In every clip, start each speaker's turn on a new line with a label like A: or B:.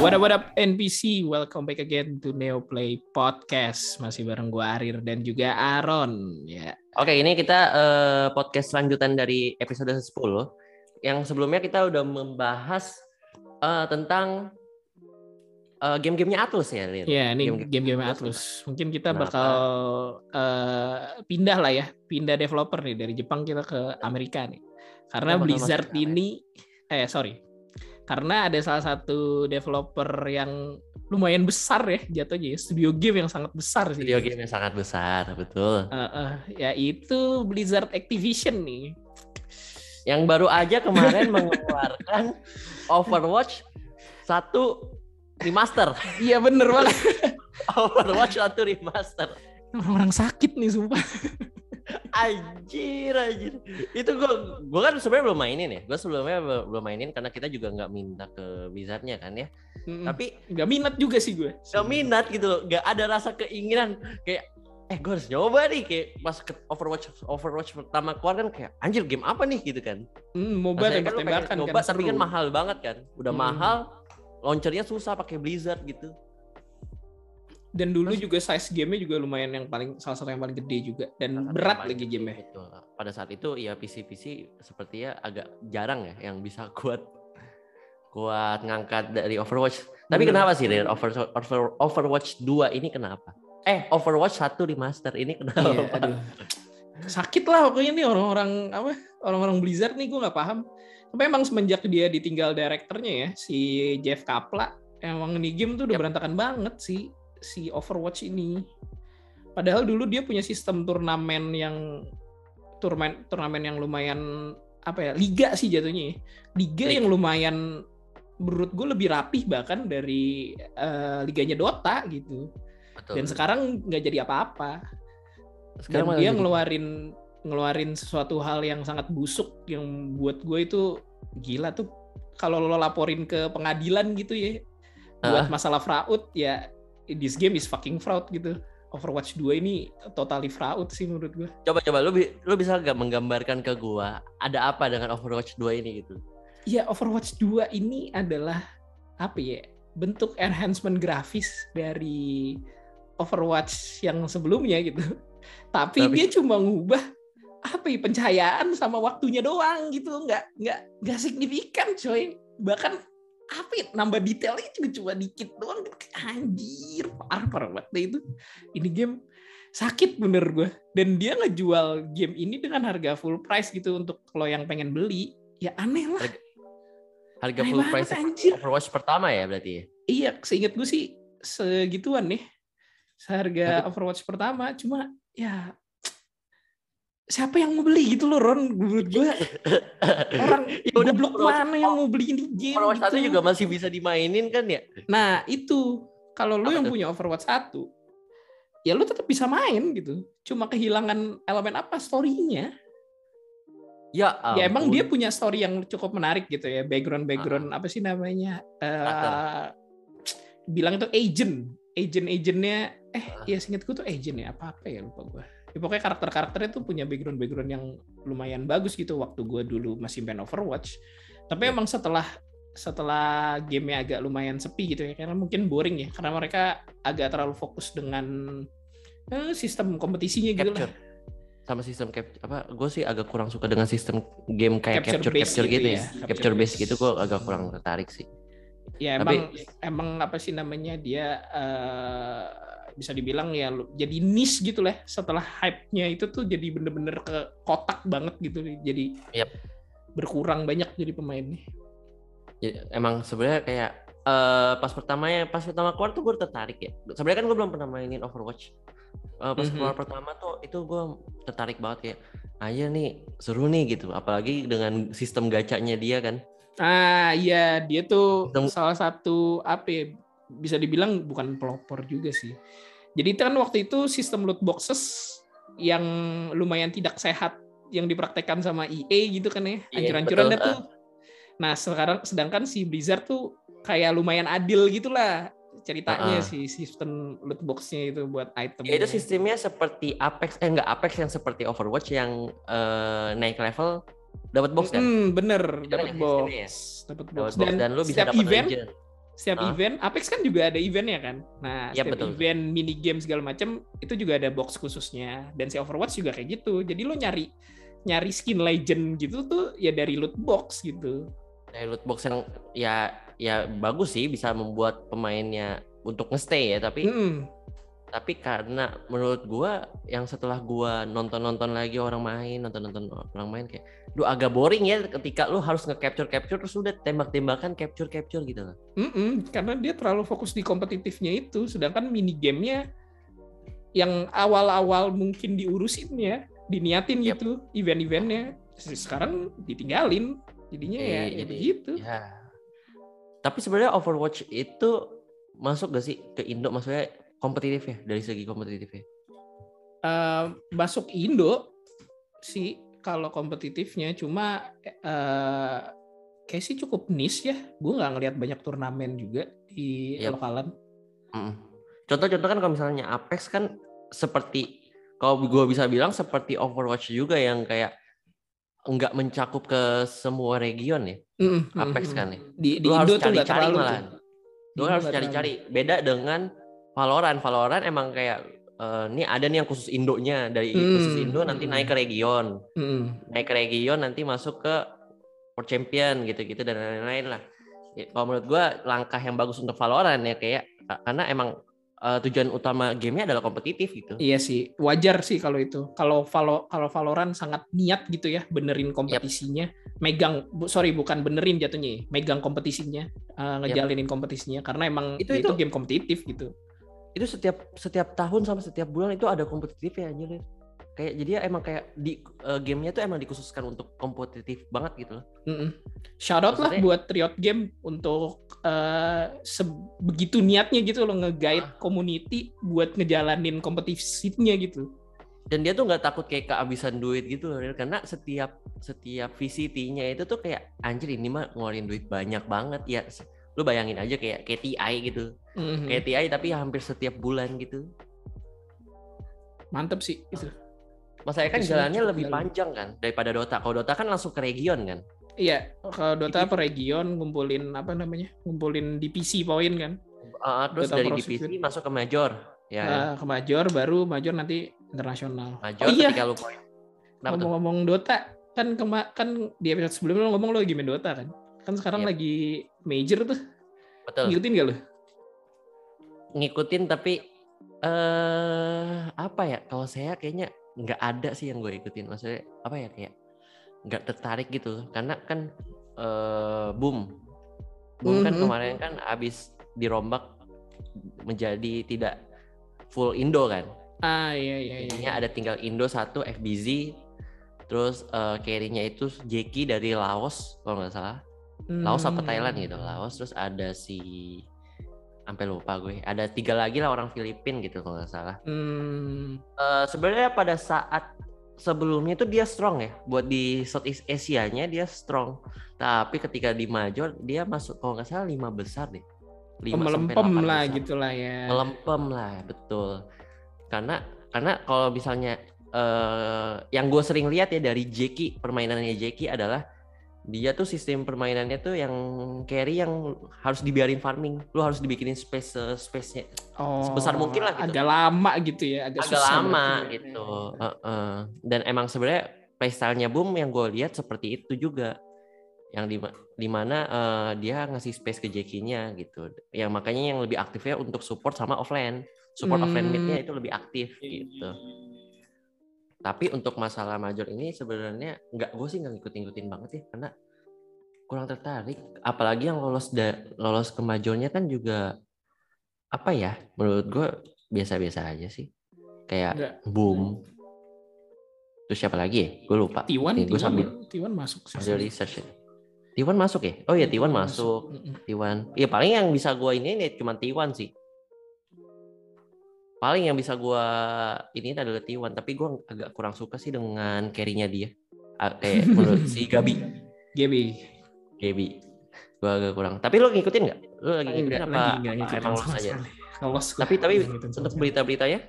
A: What up, what up NPC? Welcome back again to Neo Play Podcast. Masih bareng gue Arir dan juga Aaron. Ya.
B: Oke, ini kita uh, podcast lanjutan dari episode 10. Yang sebelumnya kita udah membahas uh, tentang uh, game-gamenya Atlus ya, Lin?
A: Ya, ini game-game Atlus. Mungkin kita Kenapa? bakal uh, pindah lah ya, pindah developer nih dari Jepang kita ke Amerika nih. Karena Blizzard ini, eh sorry, karena ada salah satu developer yang lumayan besar ya jatuhnya ya studio game yang sangat besar
B: sih. Studio game yang sangat besar betul. Uh,
A: uh, yaitu Blizzard Activision nih.
B: Yang baru aja kemarin mengeluarkan Overwatch satu remaster.
A: Iya bener banget.
B: Overwatch satu remaster.
A: Orang-orang sakit nih sumpah
B: Anjir, anjir. Itu gue, gue kan sebenarnya belum mainin ya. Gue sebelumnya belum mainin karena kita juga nggak minta ke Wizardnya kan ya.
A: Mm, Tapi nggak minat juga sih gue.
B: Nggak minat gitu loh. Nggak ada rasa keinginan kayak eh gue harus nyoba nih kayak pas ke Overwatch Overwatch pertama keluar kan kayak anjir game apa nih gitu kan.
A: Mm, MOBA tembak tembakan
B: kan. Nyoba tapi kan mahal banget kan. Udah hmm. mahal, launchernya susah pakai Blizzard gitu
A: dan dulu Mas, juga size gamenya juga lumayan yang paling salah satu yang paling gede juga dan berat lagi gamenya.
B: Betul. Pada saat itu ya PC PC sepertinya agak jarang ya yang bisa kuat kuat ngangkat dari Overwatch. Tapi hmm. kenapa sih dari Over, Over, Overwatch 2 ini kenapa? Eh Overwatch 1 remaster ini kenapa? Iya, aduh.
A: Sakit lah pokoknya nih orang-orang apa orang-orang Blizzard nih gue nggak paham. Tapi emang semenjak dia ditinggal direkturnya ya si Jeff Kapla emang ini game tuh udah yep. berantakan banget sih si Overwatch ini. Padahal dulu dia punya sistem turnamen yang turnamen turnamen yang lumayan apa ya liga sih jatuhnya ya. liga yang lumayan menurut gue lebih rapih bahkan dari uh, liganya Dota gitu Betul. dan sekarang nggak jadi apa-apa dan dia ngeluarin ngeluarin sesuatu hal yang sangat busuk yang buat gue itu gila tuh kalau lo laporin ke pengadilan gitu ya buat uh. masalah fraud ya this game is fucking fraud gitu. Overwatch 2 ini totally fraud sih menurut gue.
B: Coba coba lu lu bisa gak menggambarkan ke gua ada apa dengan Overwatch 2 ini gitu?
A: Iya, Overwatch 2 ini adalah apa ya? Bentuk enhancement grafis dari Overwatch yang sebelumnya gitu. Tapi, Tapi dia cuma ngubah apa ya pencahayaan sama waktunya doang gitu, nggak nggak nggak signifikan coy. Bahkan apa ya, nambah detailnya juga cuma dikit doang. Anjir parah parah banget deh itu. Ini game sakit bener gue dan dia ngejual game ini dengan harga full price gitu untuk lo yang pengen beli. Ya aneh lah.
B: Harga, harga aneh full price anjir. Overwatch pertama ya berarti ya?
A: iya seinget gue sih segituan nih. Seharga Overwatch pertama cuma ya siapa yang mau beli gitu loh Ron? Menurut gue orang ya udah blok mana yang mau beli ini game
B: Overwatch gitu. juga masih bisa dimainin kan ya?
A: Nah itu. Kalau lu yang punya Overwatch 1 ya lu tetap bisa main gitu. Cuma kehilangan elemen apa? Storynya.
B: Ya
A: ampun. ya emang dia punya story yang cukup menarik gitu ya. Background background ah. apa sih namanya? Uh, bilang itu agent. Agent agentnya eh ah. ya singkatku tuh agent ya apa apa ya lupa gue ya pokoknya karakter-karakternya tuh punya background-background yang lumayan bagus gitu waktu gue dulu masih main Overwatch. Tapi ya. emang setelah setelah gamenya agak lumayan sepi gitu ya karena mungkin boring ya karena mereka agak terlalu fokus dengan eh, sistem kompetisinya gitu lah
B: sama sistem cap apa gue sih agak kurang suka dengan sistem game kayak capture capture, capture gitu, gitu ya, ya. capture base gitu gue agak kurang tertarik sih
A: ya emang Tapi, emang apa sih namanya dia uh, bisa dibilang ya jadi niche gitu lah setelah hype-nya itu tuh jadi bener-bener ke kotak banget gitu. Jadi yep. berkurang banyak jadi pemainnya.
B: Ya, emang sebenarnya kayak uh, pas pertamanya pas pertama keluar tuh gue tertarik ya. Sebenarnya kan gue belum pernah mainin Overwatch. Uh, pas mm -hmm. keluar pertama tuh itu gue tertarik banget kayak aja nih seru nih gitu. Apalagi dengan sistem gacanya dia kan.
A: Ah iya dia tuh sistem... salah satu apa ya bisa dibilang bukan pelopor juga sih. Jadi kan waktu itu sistem loot boxes yang lumayan tidak sehat yang dipraktekkan sama EA gitu kan ya, iya, hancur-hancuran tuh. Nah sekarang sedangkan si Blizzard tuh kayak lumayan adil gitulah ceritanya uh -uh. si sistem loot boxnya itu buat item.
B: Ya, itu sistemnya seperti Apex, eh enggak Apex yang seperti Overwatch yang uh, naik level dapat box kan?
A: Hmm, bener, dapat box,
B: ya? dapat box. Dan, dan lu bisa dapat
A: event,
B: legend
A: setiap
B: Ah.
A: event Apex kan juga ada eventnya kan nah
B: Iya,
A: setiap
B: betul.
A: event mini game segala macam itu juga ada box khususnya dan si Overwatch juga kayak gitu jadi lo nyari nyari skin legend gitu tuh ya dari loot box gitu
B: Dari loot box yang ya ya bagus sih bisa membuat pemainnya untuk ngestay ya, tapi
A: Mm-mm.
B: Tapi karena menurut gua yang setelah gua nonton-nonton lagi orang main, nonton-nonton orang main kayak duh agak boring ya ketika lu harus nge-capture capture terus udah tembak-tembakan capture capture gitu loh.
A: Mm-mm, karena dia terlalu fokus di kompetitifnya itu, sedangkan mini gamenya yang awal-awal mungkin diurusin ya, diniatin
B: Yap.
A: gitu, event-eventnya, sekarang ditinggalin, jadinya ya,
B: Iya,
A: ya
B: jadi-
A: begitu.
B: Ya. Tapi sebenarnya Overwatch itu masuk gak sih ke Indo maksudnya kompetitif ya dari segi kompetitif ya?
A: Eh, masuk Indo sih kalau kompetitifnya, cuma eh, kayak sih cukup niche ya. Gue nggak ngelihat banyak turnamen juga di
B: Yap.
A: lokalan.
B: Mm. Contoh-contoh kan kalau misalnya Apex kan seperti kalau gue bisa bilang seperti Overwatch juga yang kayak nggak mencakup ke semua region ya.
A: Mm,
B: Apex
A: mm.
B: kan ya.
A: Di, di
B: Lu
A: Indo
B: harus cari-cari.
A: Di
B: Lu harus cari-cari. Beda dengan Valorant. Valorant emang kayak eh, ini ada nih yang khusus Indonya dari
A: Hmm,
B: khusus Indo nanti
A: hmm.
B: naik ke region.
A: Mm.
B: naik ke region nanti masuk ke World Champion gitu-gitu dan lain-lain lah. Ya, kalau menurut gua langkah yang bagus untuk Valorant ya kayak karena emang eh, tujuan utama gamenya adalah kompetitif gitu.
A: Iya sih, wajar sih kalau itu. Kalau Valo kalau Valorant sangat niat gitu ya, benerin kompetisinya, megang bu, sorry bukan benerin jatuhnya, ya, megang kompetisinya, eh, ngejalinin kompetisinya karena emang
B: Itu-
A: itu,
B: itu-
A: game kompetitif gitu.
B: Itu setiap setiap tahun sama setiap bulan itu ada kompetitif ya anjir. Kayak jadi ya emang kayak di eh, gamenya tuh emang dikhususkan untuk kompetitif banget gitu loh.
A: Mm-mm. Shout out lah buat Riot Game untuk eh, sebegitu niatnya gitu loh nge-guide
B: Ah.
A: community buat ngejalanin kompetisinya gitu.
B: Dan dia tuh nggak takut kayak kehabisan duit gitu loh, karena setiap setiap VCT-nya itu tuh kayak anjir ini mah ngeluarin duit banyak banget ya. Lu bayangin aja kayak kayak TI gitu.
A: Mhm.
B: kayak TI tapi hampir setiap bulan gitu.
A: Mantep sih itu.
B: Masalahnya kan jalannya lebih
A: dalam.
B: panjang kan daripada Dota. Kalau Dota kan langsung ke region kan.
A: Iya, kalau Dota
B: Itu-
A: per region ngumpulin apa namanya? Ngumpulin DPC poin kan.
B: Uh, terus
A: Dota
B: dari
A: Pro
B: divisi
A: Circuit.
B: masuk ke major. Ya,
A: Eh, ke major baru major nanti internasional.
B: major
A: oh iya,
B: ketika lu poin.
A: Ngomong-ngomong Dota kan kema kan di episode sebelumnya lo ngomong lo lagi main Dota kan. Kan sekarang
B: Iya.
A: lagi major tuh.
B: Betul.
A: Ngikutin gak lo?
B: Ngikutin tapi eh apa ya? Kalau saya kayaknya nggak ada sih yang gue ikutin. Maksudnya apa ya kayak nggak tertarik gitu. Karena kan eh boom. Boom kan
A: Mhm.
B: kemarin kan abis dirombak menjadi tidak full Indo kan.
A: Ah iya iya iya.
B: Ada tinggal Indo satu FBZ terus eh, carry-nya itu Jeki dari Laos kalau nggak salah Laos apa
A: Hmm.
B: Thailand gitu Laos terus ada si sampai lupa gue ada tiga lagi lah orang Filipin gitu kalau nggak salah
A: Hmm.
B: Eh, sebenarnya pada saat sebelumnya itu dia strong ya buat di Southeast Asia-nya dia strong tapi ketika di major dia masuk kalau nggak salah lima besar deh Lima
A: melempem lah
B: besar
A: gitu lah ya.
B: melempem lah betul karena karena kalau misalnya eh yang gue sering lihat ya dari Jeki permainannya Jeki adalah dia tuh sistem permainannya tuh yang carry yang harus dibiarin farming lu harus dibikinin space space nya
A: Oh,
B: sebesar mungkin lah gitu.
A: Agak lama gitu ya, agak,
B: agak
A: susah
B: lama
A: berarti ya.
B: gitu Heeh. dan emang sebenarnya playstyle-nya boom yang gue lihat seperti itu juga yang di di mana eh, dia ngasih space ke Jeki-nya gitu yang makanya yang lebih aktifnya untuk support sama offline support offline
A: Hmm.
B: mid-nya itu lebih aktif gitu tapi untuk masalah major ini sebenarnya nggak gue sih nggak ngikutin-ngikutin banget ya karena kurang tertarik. Apalagi yang lolos da, lolos ke majornya kan juga apa ya menurut gue biasa-biasa aja sih. Kayak
A: Nggak.
B: boom. Terus siapa lagi ya? Gue lupa.
A: T1,
B: Nih, gue
A: T1,
B: sambil
A: T1 masuk sih.
B: sambil research ya. T1 masuk ya? Oh iya T1 masuk.
A: Mm-mm.
B: T1 ya paling yang bisa gue ini nih cuma T1 sih paling yang bisa gue ini adalah T1 tapi gue agak kurang suka sih dengan carry-nya dia. Kayak menurut si Gabi.
A: GB.
B: Gabi. Gue agak kurang. Tapi lo ngikutin nggak? Lo lagi ngikutin apa
A: lagi nggak ngikutin
B: emang lo saja? tapi tapi untuk
A: sekali.
B: berita-beritanya?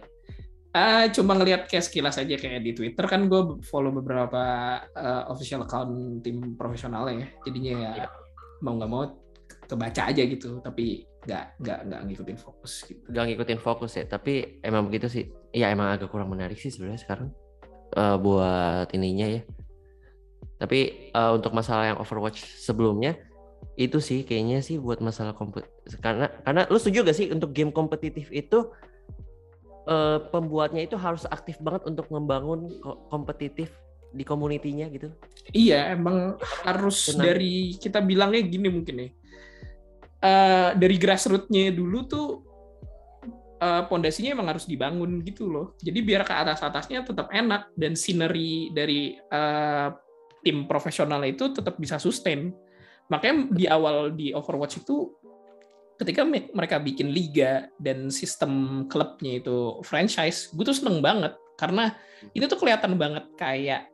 A: Ah, cuma ngelihat kayak sekilas aja kayak di Twitter kan gue follow beberapa eh, official account tim profesional ya. Jadinya ya
B: Iya.
A: mau nggak mau kebaca aja gitu tapi nggak nggak nggak ngikutin fokus gitu
B: Gak ngikutin fokus ya, tapi emang begitu sih. Iya emang agak kurang menarik sih sebenarnya sekarang eh, buat ininya ya. Tapi eh, untuk masalah yang Overwatch sebelumnya itu sih kayaknya sih buat masalah kompet karena karena lu setuju gak sih untuk game kompetitif itu eh, pembuatnya itu harus aktif banget untuk membangun ko- kompetitif di komunitinya gitu.
A: Iya, emang harus dari kita bilangnya gini mungkin ya. Eh, dari grassroots-nya dulu tuh eh, pondasinya emang harus dibangun gitu loh. Jadi biar ke atas-atasnya tetap enak dan scenery dari eh, tim profesional itu tetap bisa sustain. Makanya di awal di Overwatch itu ketika me- mereka bikin liga dan sistem klubnya itu franchise, gue tuh seneng banget karena itu tuh kelihatan banget kayak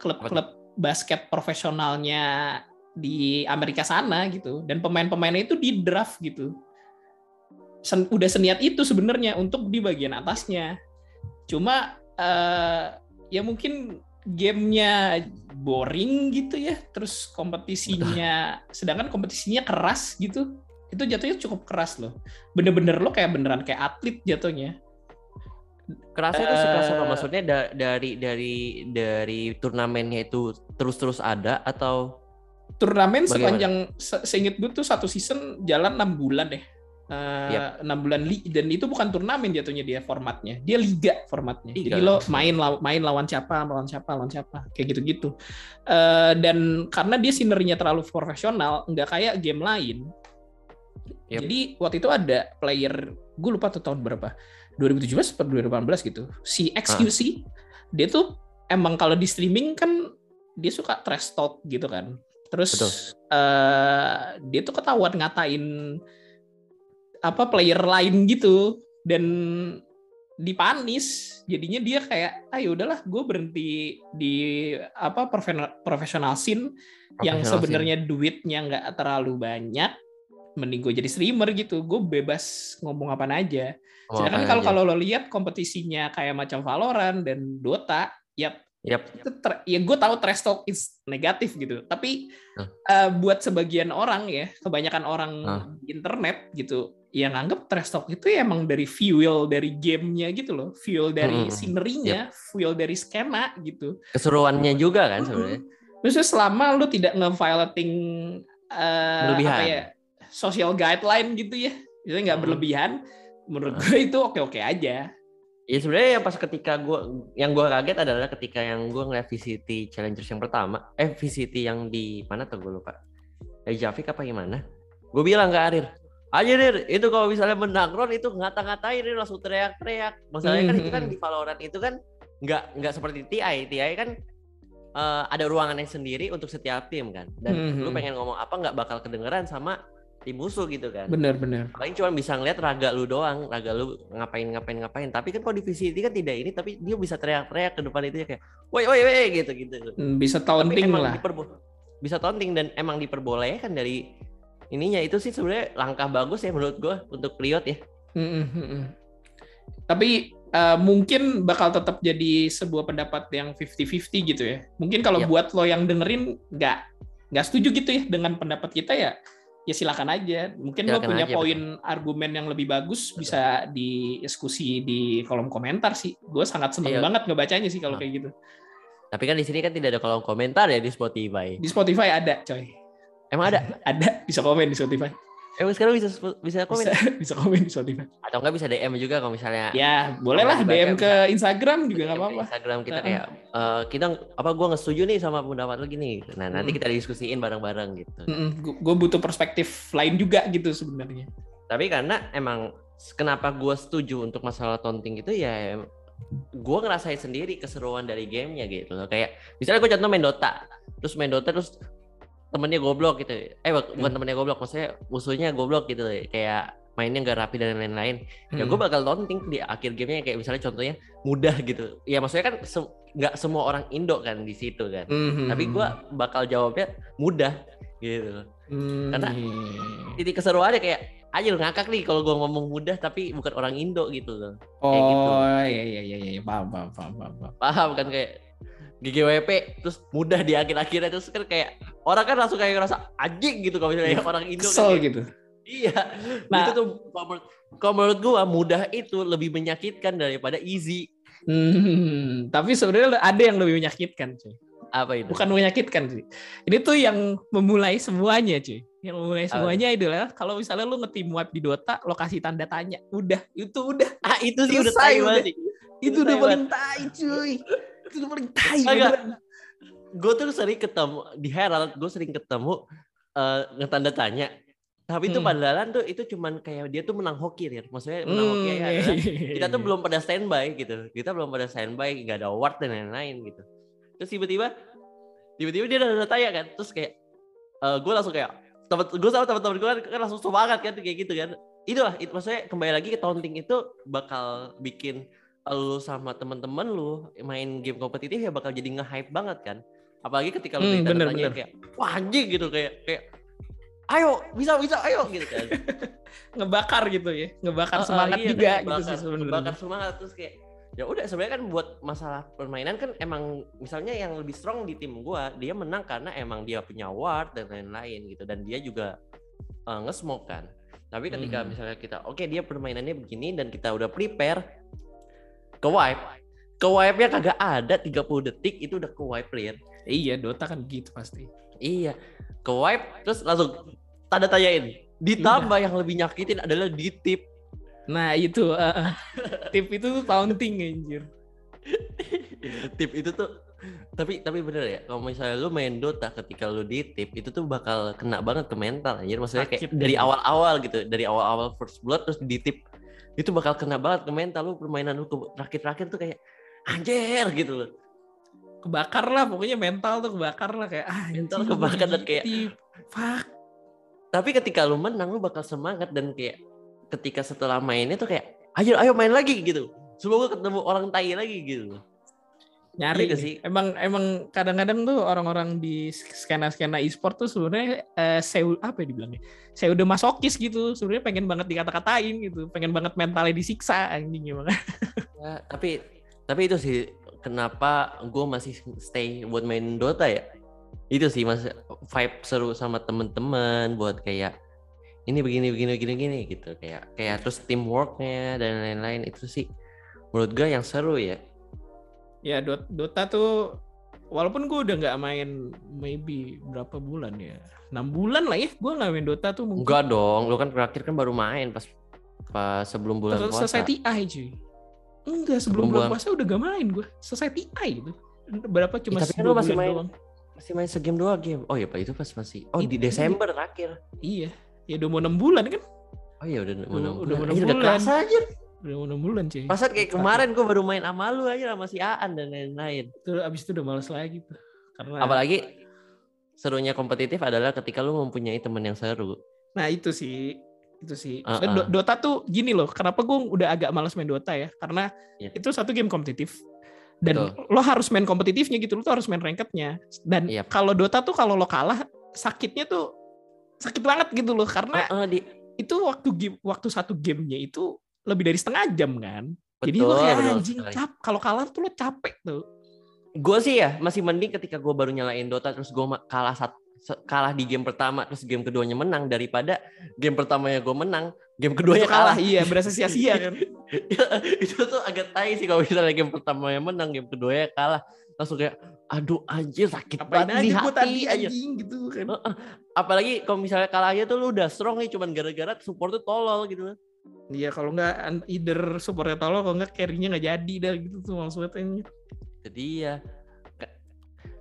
A: klub-klub basket profesionalnya di Amerika sana gitu. Dan pemain-pemainnya itu di draft gitu. Sen- udah seniat itu sebenarnya untuk di bagian atasnya. Cuma eh, ya mungkin gamenya boring gitu ya. Terus kompetisinya sedangkan kompetisinya keras gitu. Itu jatuhnya cukup keras loh. Bener-bener lo kayak beneran kayak atlet jatuhnya.
B: Kerasnya itu sekeras apa?
A: Eh,
B: Maksudnya da- dari dari dari turnamennya itu terus-terus ada atau
A: turnamen
B: Bagaimana?
A: sepanjang se- seinget gue tuh satu season jalan enam bulan deh. Eh, enam bulan li dan itu bukan turnamen jatuhnya dia formatnya. Dia liga formatnya.
B: Liga.
A: jadi lo main law- main lawan siapa lawan siapa lawan siapa kayak gitu gitu dan karena dia sinerginya terlalu profesional nggak kayak game lain.
B: Yap.
A: jadi waktu itu ada player gue lupa tuh tahun berapa. 2017 atau 2018 gitu. Si XQC dia tuh emang kalau di streaming kan dia suka trash talk gitu kan terus
B: Betul.
A: eh, dia tuh ketahuan ngatain apa player lain gitu. Dan dipanis. Jadinya dia kayak ayo udahlah gue berhenti di apa profesional scene yang
B: Professional
A: sebenarnya duitnya nggak terlalu banyak. Mending gue jadi streamer gitu. Gue bebas ngomong apa aja.
B: Mau
A: sedangkan kalau
B: aja?
A: kalau lo lihat kompetisinya kayak macam Valorant dan Dota ya
B: Yap.
A: itu ter- ya gue tahu trash talk is negatif gitu tapi
B: Hah.
A: eh, buat sebagian orang ya kebanyakan orang
B: Hah.
A: di internet gitu yang anggap trash talk itu ya emang dari fuel dari gamenya gitu loh fuel dari
B: Mm-mm.
A: scenery-nya fuel dari skena gitu
B: keseruannya juga kan sebenarnya.
A: Maksudnya selama lu tidak nge-violating
B: Berlebihan.
A: apa ya social guideline gitu ya, jadi nggak
B: Hmm.
A: berlebihan. Menurut gue itu oke-oke aja.
B: Ya sebenarnya yang pas ketika gua yang gua kaget adalah ketika yang gua ngeliat VCT Challengers yang pertama, eh VCT yang di mana tuh gue lupa. Dari Javik apa gimana? Gue bilang ke Arir, aja Rir, itu kalau misalnya menang Ron itu ngata-ngatain Rir langsung teriak-teriak. Masalahnya kan itu kan
A: Mhm.
B: di Valorant itu kan nggak nggak seperti TI. TI kan eh, ada ruangannya sendiri untuk setiap tim kan. Dan lu
A: Mhm.
B: pengen ngomong apa nggak bakal kedengeran sama tim musuh gitu kan.
A: Bener-bener.
B: paling cuma bisa ngeliat raga lu doang raga lu ngapain ngapain ngapain tapi kan kalau di VCT kan tidak ini tapi dia bisa teriak-teriak ke depan itu ya kayak woi woi woi gitu gitu
A: Hmm, Bisa taunting lah.
B: diperbo- bisa taunting dan emang diperbolehkan dari ininya itu sih sebenarnya langkah bagus ya menurut gua untuk Riot ya
A: Mm, mm, mm. Tapi eh, mungkin bakal tetap jadi sebuah pendapat yang 50-50 gitu ya. Mungkin kalau
B: Yap.
A: buat lo yang dengerin nggak nggak setuju gitu ya dengan pendapat kita ya, ya silakan aja. Mungkin lo
B: Silakan
A: punya
B: aja,
A: poin argumen yang lebih bagus bisa didiskusi di kolom komentar sih. Gue sangat seneng
B: Iya.
A: banget ngebacanya sih kalau
B: Nah.
A: kayak gitu.
B: tapi kan di sini kan tidak ada kolom komentar ya di Spotify
A: Di Spotify ada, coy.
B: emang ada
A: Ada bisa komen di Spotify.
B: Emang sekarang bisa bisa komen
A: Bisa bisa komen di Spotify.
B: atau enggak bisa DM juga kalau misalnya
A: Ya, bolehlah DM ke
B: bisa.
A: Instagram juga nggak apa-apa.
B: Instagram kita
A: Heeh.
B: kayak eh, kita apa gua nggak setuju nih sama pendapat lu gini. Nah, nanti kita diskusiin bareng-bareng gitu.
A: Gue butuh perspektif lain juga gitu sebenarnya.
B: Tapi karena emang kenapa gua setuju untuk masalah taunting itu ya gua ngerasain sendiri keseruan dari gamenya gitu loh. Kayak misalnya gue contoh main Dota, terus main Dota terus temennya goblok gitu. Eh buk- bukan
A: Hmm.
B: temennya goblok, maksudnya musuhnya goblok gitu. Kayak mainnya nggak rapi dan lain-lain. Ya
A: Hmm.
B: gue bakal taunting di akhir gamenya kayak misalnya contohnya mudah gitu. Ya maksudnya kan se- nggak semua orang Indo kan di situ kan.
A: Mhm.
B: Tapi gua bakal jawabnya mudah gitu.
A: Hmm,
B: karena-
A: iya.
B: Titik keseruannya kayak aja ngakak nih kalau gua ngomong mudah tapi bukan orang Indo gitu loh.
A: oh
B: kayak gitu.
A: iya iya iya iya paham paham paham paham. paham.
B: Paham kan kayak GGWP terus mudah di akhir-akhirnya terus kan kayak orang kan langsung kayak ngerasa anjing gitu kalau misalnya orang Indo kan
A: Kesel
B: kayak-
A: gitu.
B: Iya.
A: Nah.
B: itu tuh kalau menurut, gua mudah itu lebih menyakitkan daripada easy.
A: Hmm, tapi sebenarnya ada yang lebih menyakitkan, cuy.
B: Apa itu?
A: Bukan menyakitkan sih. Ini tuh yang memulai semuanya, cuy. Yang memulai
B: Apa?
A: semuanya adalah kalau misalnya lu nge-team wipe di Dota, lokasi tanda tanya. Udah, itu udah.
B: Ah itu sih udah
A: Selesai
B: tai
A: udah.
B: banget sih.
A: Itu udah
B: tai
A: paling tai, cuy. Itu paling tai.
B: Gue tuh sering ketemu di Herald, gue sering ketemu eh ngetanda tanya. Tapi itu
A: Hmm.
B: padahal tuh itu cuman kayak dia tuh menang hoki ya. Maksudnya menang hoki
A: Hmm,
B: ya.
A: iya,
B: adalah
A: iya,
B: kita tuh
A: iya.
B: belum pada standby gitu. Kita belum pada standby, nggak ada award dan lain-lain gitu. Terus tiba-tiba, tiba-tiba dia udah tanya kan. Terus kayak, gue langsung kayak, temen, gue sama teman-teman gue kan, kan langsung semangat kan kayak gitu kan. Itulah, itu maksudnya kembali lagi ke taunting itu bakal bikin lu sama teman-teman lu main game kompetitif ya bakal jadi nge-hype banget kan. Apalagi ketika lu
A: Hmm, bener,
B: tanya
A: bener.
B: kayak, wah anjing gitu kayak, kayak ayo bisa bisa ayo gitu kan.
A: ngebakar gitu ya. Ngebakar
B: ah,
A: semangat
B: iya,
A: juga
B: kan,
A: gitu
B: bakar-
A: sih sebenarnya.
B: bakar semangat terus kayak ya udah sebenarnya kan buat masalah permainan kan emang misalnya yang lebih strong di tim gua dia menang karena emang dia punya ward dan lain-lain gitu dan dia juga uh, nge-smoke kan tapi ketika
A: Hmm.
B: misalnya kita oke dia permainannya begini dan kita udah prepare ke wipe ke wipe nya kagak ada 30 detik itu udah ke wipe player
A: Iya, Dota kan gitu pasti.
B: iya ke wipe terus langsung tanda tanyain ditambah yang lebih nyakitin adalah di tip
A: Nah, itu eh. tip itu tuh taunting anjir.
B: tip itu tuh tapi tapi bener ya kalau misalnya lu main Dota ketika lu di tip itu tuh bakal kena banget ke mental anjir maksudnya kayak
A: Sakit
B: dari
A: ya.
B: awal-awal gitu dari awal-awal first blood terus di tip itu bakal kena banget ke mental lu permainan lu ke terakhir-terakhir tuh kayak anjir gitu loh
A: Kebakar lah pokoknya mental tuh kebakar lah kayak ah,
B: Mental kebakar dan kayak-.
A: Fuck.
B: tapi ketika lu menang lu bakal semangat dan kayak ketika setelah mainnya tuh kayak ayo ayo main lagi gitu semoga ketemu orang tai lagi gitu
A: nyari
B: Iya sih.
A: emang emang kadang-kadang tuh orang-orang di skena-skena e-sport tuh sebenarnya eh, seu apa ya dibilangnya? Saya udah masokis gitu. Sebenarnya pengen banget dikata-katain gitu. Pengen banget mentalnya disiksa anjing gimana
B: Ya, tapi tapi itu sih kenapa gue masih stay buat main Dota ya. Itu sih mas vibe seru sama temen-temen buat kayak ini begini begini begini gini gitu. Kayak kayak terus teamworknya dan lain-lain. Itu sih menurut gue yang seru ya.
A: Ya Dot- Dota tuh walaupun gue udah nggak main maybe berapa bulan ya enam bulan lah ya gue nggak main Dota tuh mungkin
B: Enggak dong, lu kan terakhir kan baru main pas pas sebelum bulan
A: Terus
B: puasa.
A: selesai TI cuy enggak sebelum
B: Sebelum
A: bulan puasa udah gak main gue selesai TI gitu berapa cuma
B: tapi kan lu masih main.
A: doang.
B: Masih main segame dua game. Oh iya pak itu pas masih. Oh di
A: Itu-
B: Desember terakhir.
A: iya ya udah mau enam bulan kan
B: Oh iya udah mau enam
A: udah
B: bulan. Anjir, udah
A: bulan.
B: kerasa aja.
A: Udah mau enam bulan cuy
B: Pasat kayak kemarin gue baru main sama lu aja sama si Aan dan lain-lain.
A: itu abis itu udah males lagi tuh karena
B: Apalagi serunya kompetitif adalah ketika lu mempunyai temen yang seru.
A: nah itu sih itu sih. Dan Do- Dota tuh gini loh kenapa gue udah agak males main Dota ya karena
B: Iya.
A: itu satu game kompetitif dan
B: Betul.
A: lo harus main kompetitifnya gitu lo tuh harus main rankednya dan
B: Yap.
A: kalau Dota tuh kalau lo kalah sakitnya tuh sakit banget gitu loh karena
B: Heeh, di
A: itu waktu game waktu satu gamenya itu lebih dari setengah jam kan? Jadi
B: Betul,
A: lo kayak
B: betul
A: anjing
B: sekali.
A: cap kalau kalah tuh lo capek tuh.
B: Gue sih ya masih mending ketika gue baru nyalain Dota terus gue kalah sat, se- kalah di game pertama terus game keduanya menang daripada game pertamanya gue menang game keduanya
A: kalah.
B: kalah.
A: Iya berasa sia-sia kan?
B: Itu tuh agak tai sih kalau misalnya game pertamanya menang game keduanya kalah. Langsung kayak aduh anjir sakit
A: apain
B: banget di hati
A: tadi anjing gitu kan?
B: Apalagi kalau misalnya kalahnya tuh lu udah strong nih cuman gara-gara support tuh tolol gitu
A: Iya kalau nggak either supportnya tolol kalau nggak carry-nya nggak jadi dah gitu tuh maksudnya
B: jadi ya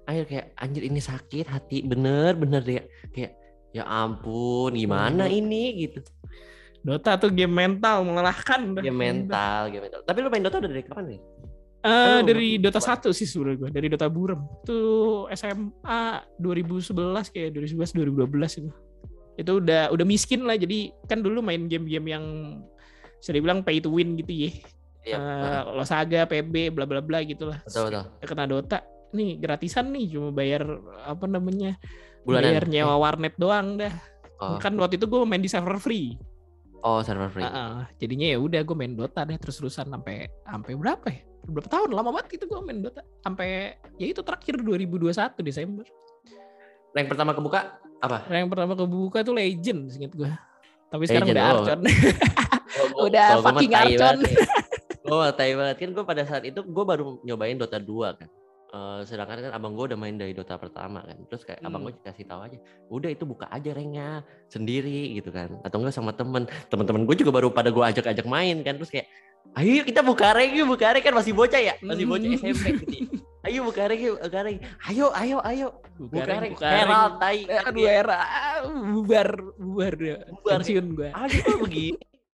B: akhir kayak anjir ini sakit hati bener-bener ya kayak ya ampun gimana
A: Hmm.
B: ini gitu
A: Dota tuh game mental melelahkan dah.
B: game mental game mental tapi lu main Dota udah dari kapan nih
A: Eh,
B: Kan lu
A: dari Dota
B: coba.
A: 1 sih sebenarnya gue, dari Dota Burem. Itu SMA 2011 kayak 2011 2012 itu. Itu udah udah miskin lah jadi kan dulu main game-game yang bisa dibilang pay to win gitu ya.
B: Iya,
A: Eh, Losaga, PB, bla bla bla gitu lah.
B: betul betul
A: Kena Dota. Nih gratisan nih cuma bayar apa namanya?
B: bulanan
A: Bayar nyewa warnet doang dah.
B: oh,
A: Kan waktu itu gue main di server free.
B: oh server free
A: Heeh, jadinya ya udah gue main Dota deh terus-terusan sampai sampai berapa ya? Berapa tahun? Lama banget itu gue main Dota. Sampai ya itu terakhir 2021 Desember.
B: Rank pertama kebuka apa?
A: Rank pertama kebuka tuh Legend, inget gue. Tapi sekarang
B: Legend,
A: udah
B: oh.
A: Archon. Udah fucking
B: tai banget ya. Gua mah tai banget kan gue pada saat itu gue baru nyobain Dota 2 kan. Eh, sedangkan kan abang gue udah main dari Dota pertama kan. Terus kayak abang
A: Hmm.
B: gue kasih tahu aja, udah itu buka aja ranknya sendiri gitu kan. Atau enggak sama temen. Temen-temen gue juga baru pada gue ajak-ajak main kan. Terus kayak, ayo kita buka rank yuk, buka rank kan masih bocah ya, masih bocah
A: Hmm.
B: SMP gitu. ya. Ayo buka rank yuk, buka rank. Ayo, ayo, ayo.
A: Buka
B: Buka
A: rank,
B: rank.
A: buka rank.
B: Herald, tai.
A: Aduh era, bubar, bubar.
B: Bubar.
A: Pensiun gue.
B: Kok begini.